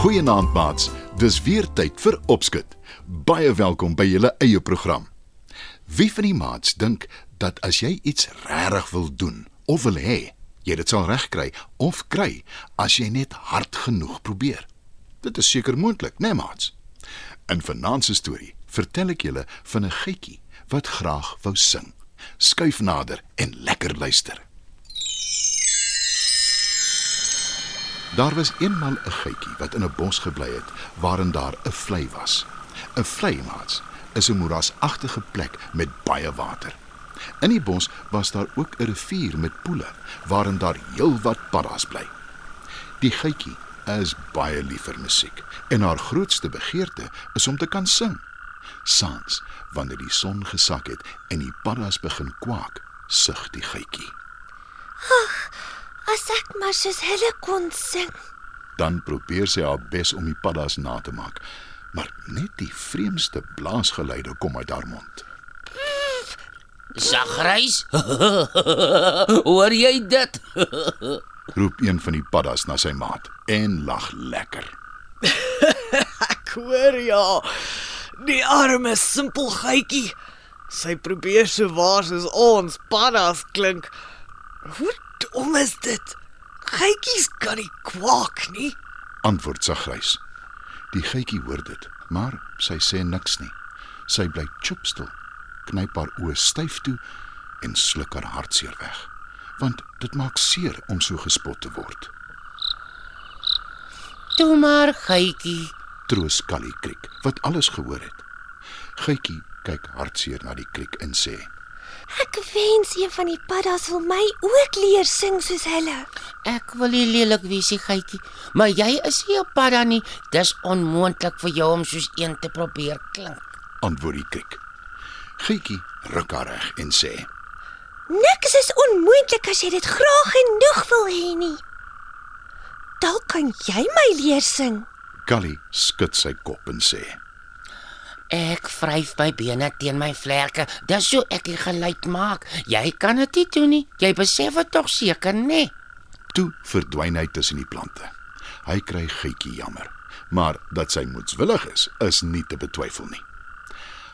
Goeienaand maats. Dis weer tyd vir opskud. Baie welkom by julle eie program. Wie van die maats dink dat as jy iets regtig wil doen of wil hê, jy dit sal regkry of kry as jy net hard genoeg probeer? Dit is seker moontlik, né, nee, maats? In se storie vertel ek julle van 'n gietjie wat graag wou sing. Skuif nader en lekker luister. Daar was eenmal 'n geitjie wat in 'n bos gebly het waarin daar 'n vlei was. 'n Vlei maats is 'n moerasagtige plek met baie water. In die bos was daar ook 'n rivier met poele waarin daar heelwat paddas bly. Die geitjie is baie lief vir musiek en haar grootste begeerte is om te kan sing. Saans, wanneer die son gesak het en die paddas begin kwak, sug die geitjie. Ag, As ek maar soos hulle kon sing. Dan probeer sy haar bes om die paddas na te maak, maar net die vreemdste blaasgeluide kom uit haar mond. Sagreis? Hoor jy dit? Roep een van die paddas na sy maat en lag lekker. ek hoor ja. Die arme simpel geitjie. Sy probeer so waar soos ons paddas klink. Hoe dom is dit? Geitjies kan nie kwak nie. Antwoord sy grys. Die geitjie hoor dit, maar sy sê niks nie. Sy bly chopstil, knyp haar oë styf toe en sluk haar hartseer weg, want dit maak seer om so gespot te word. Toe maar geitjie, troos Callie Kriek, wat alles gehoor het. Geitjie kyk hartseer na die kriek en sê: Ek wens een van die paddas wil my ook leer sing soos hulle. Ek wil nie lelik wees, geitjie, maar jy is nie 'n padda nie. Dis onmoontlik vir jou om soos een te probeer klink. Antwoord die kyk. Gietjie ruk haar reg en sê: Niks is onmoontlik as jy dit graag genoeg wil hê nie. Dalk kan jy my leer sing. Callie skud sy kop en sê: Ek vryf my bene teen my vlerke. Dis so ek die geluid maak. Jy kan dit nie doen nie. Jy besef dit tog seker, nê? Toe verdwyn hy tussen die plante. Hy kry gietjie jammer, maar dat sy moedswillig is, is nie te betwyfel nie.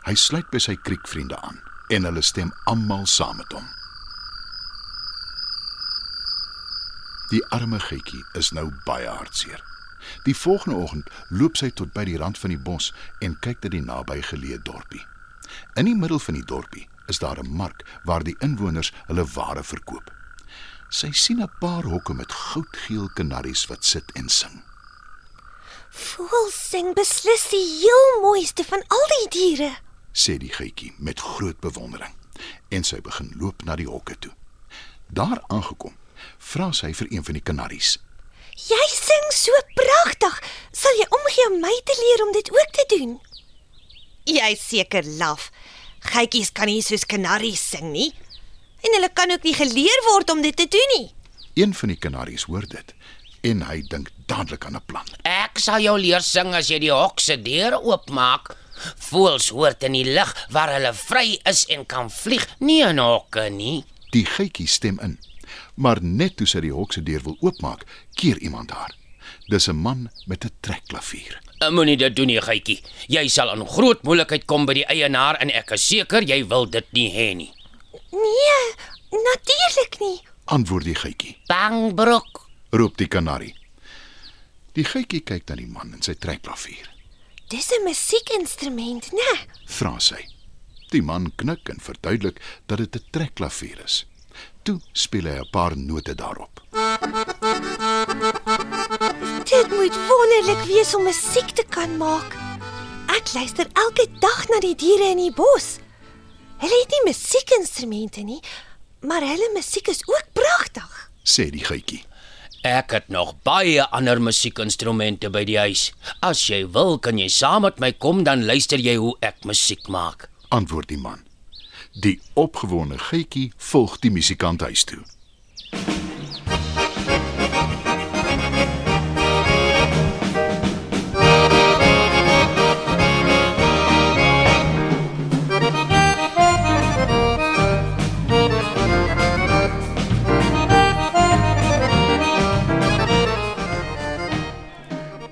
Hy sluit by sy kriekvriende aan en hulle stem almal saam met hom. Die arme gietjie is nou baie hartseer. Die volgende oggend loop sy tot by die rand van die bos en kyk na die nabygeleë dorpie. In die middel van die dorpie is daar 'n mark waar die inwoners hulle ware verkoop. Sy sien 'n paar hokke met goudgeel kanaries wat sit en sing. Voel sing beslis die heel mooiste van al die diere, sê die geitjie met groot bewondering en sy begin loop na die hokke toe. Daar aangekom, vra sy vir een van die kanaries. Jy sing so pragtig. Sal jy omgee om my te leer om dit ook te doen? Jy seker laf. Geitjies kan nie soos kanaries sing nie. En hulle kan ook nie geleer word om dit te doen nie. Een van die kanaries hoor dit en hy dink dadelik aan 'n plan. Ek sal jou leer sing as jy die hok se deur oopmaak. Voels hoort in die lug waar hulle vry is en kan vlieg, nie in hokke nie. Die geitjie stem in maar net toe sy die hok se deur wil oopmaak, keer iemand haar. Dis 'n man met 'n trekklavier. Eh, moenie dit doen nie, geitjie. Jy sal in groot moeilikheid kom by die eienaar en ek is seker jy wil dit nie hê nie. Nee, natuurlik nie. Antwoord die geitjie. Bangbroek, roep die kanarie. Die geitjie kyk na die man en sy trekklavier. Dis 'n musiekinstrument, né? Vra sy. Die man knik en verduidelik dat dit 'n trekklavier is. Toe speel hy 'n paar note daarop. Dit moet wonderlik wees om musiek te kan maak. Ek luister elke dag na die diere in die bos. Hulle het nie musiekinstrumente nie, maar hulle musiek is ook pragtig, sê die geitjie. Ek het nog baie ander musiekinstrumente by die huis. As jy wil, kan jy saam met my kom dan luister jy hoe ek musiek maak. Antwoord die man. Die opgewonde Gietjie volg die musikant huis toe.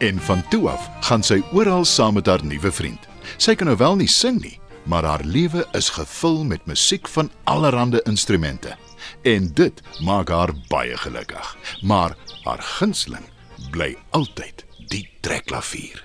En van toe af gaan sy oral saam met haar nuwe vriend. Sy kan nou wel nie sing nie, maar haar lewe is gevul met musiek van allerlei instrumente. En dit maak haar baie gelukkig. Maar haar gunsteling bly altyd die trekklavier.